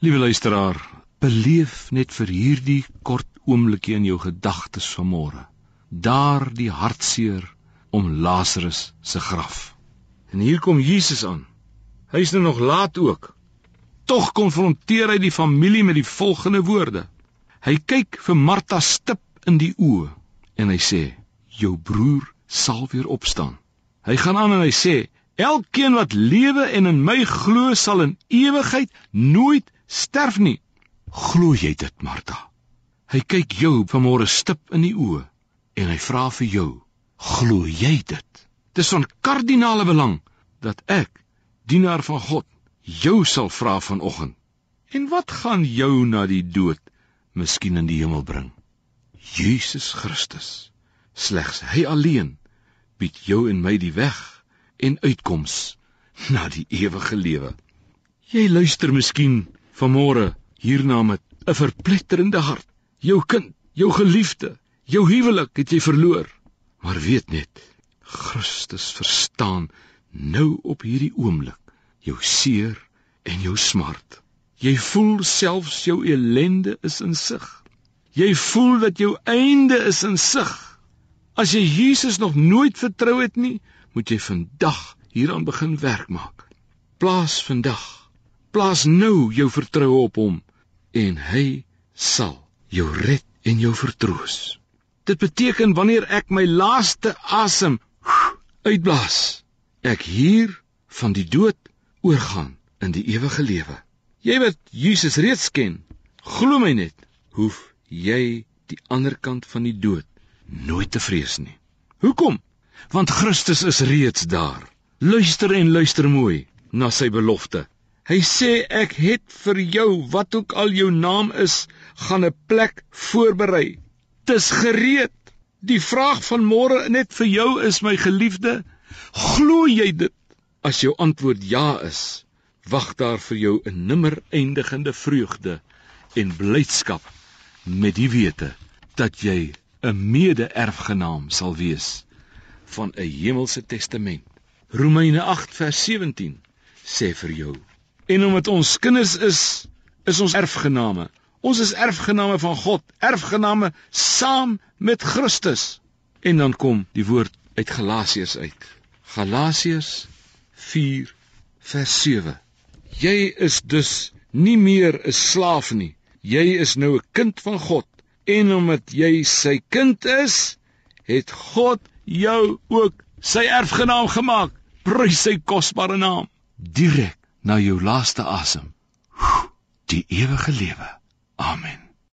Liewe luisteraar, beleef net vir hierdie kort oomblikie in jou gedagtes vanmôre. Daar die hartseer om Lazarus se graf. En hier kom Jesus aan. Hy's nou nog laat ook. Tog konfronteer hy die familie met die volgende woorde. Hy kyk vir Martha stip in die oë en hy sê: "Jou broer sal weer opstaan." Hy gaan aan en hy sê: "Elkeen wat lewe en in my glo, sal in ewigheid nooit sterf nie. Glo jy dit, Martha? Hy kyk jou vanmôre stip in die oë en hy vra vir jou: Glo jy dit? Dis van kardinale belang dat ek, dienaar van God, jou sal vra vanoggend. En wat gaan jou na die dood miskien in die hemel bring? Jesus Christus. Slegs hy alleen bied jou en my die weg en uitkoms na die ewige lewe. Jy luister miskien vanmôre hierna met 'n verpletterende hart. Jou kind, jou geliefde, jou huwelik het jy verloor. Maar weet net, Christus verstaan nou op hierdie oomblik jou seer en jou smart. Jy voel selfs jou ellende is in sig. Jy voel dat jou einde is in sig. As jy Jesus nog nooit vertrou het nie, moet jy vandag hieraan begin werk maak. Plaas vandag Plaas nou jou vertroue op hom en hy sal jou red en jou vertroos. Dit beteken wanneer ek my laaste asem uitblaas, ek hier van die dood oorgaan in die ewige lewe. Jy wat Jesus reeds ken, glo my net, hoef jy die ander kant van die dood nooit te vrees nie. Hoekom? Want Christus is reeds daar. Luister en luister mooi na sy belofte. Hy sê ek het vir jou wat ook al jou naam is, gaan 'n plek voorberei. Dis gereed. Die vraag van môre net vir jou is my geliefde, glo jy dit? As jou antwoord ja is, wag daar vir jou 'n nimmer eindigende vreugde en blydskap met die wete dat jy 'n mede-erfgenaam sal wees van 'n hemelse testament. Romeine 8 vers 17 sê vir jou En omdat ons kinders is, is ons erfgename. Ons is erfgename van God, erfgename saam met Christus. En dan kom die woord uit Galasiërs uit. Galasiërs 4 vers 7. Jy is dus nie meer 'n slaaf nie. Jy is nou 'n kind van God. En omdat jy sy kind is, het God jou ook sy erfgenaam gemaak. Prys sy kosbare naam. Direk na jou laaste asem. Die ewige lewe. Amen.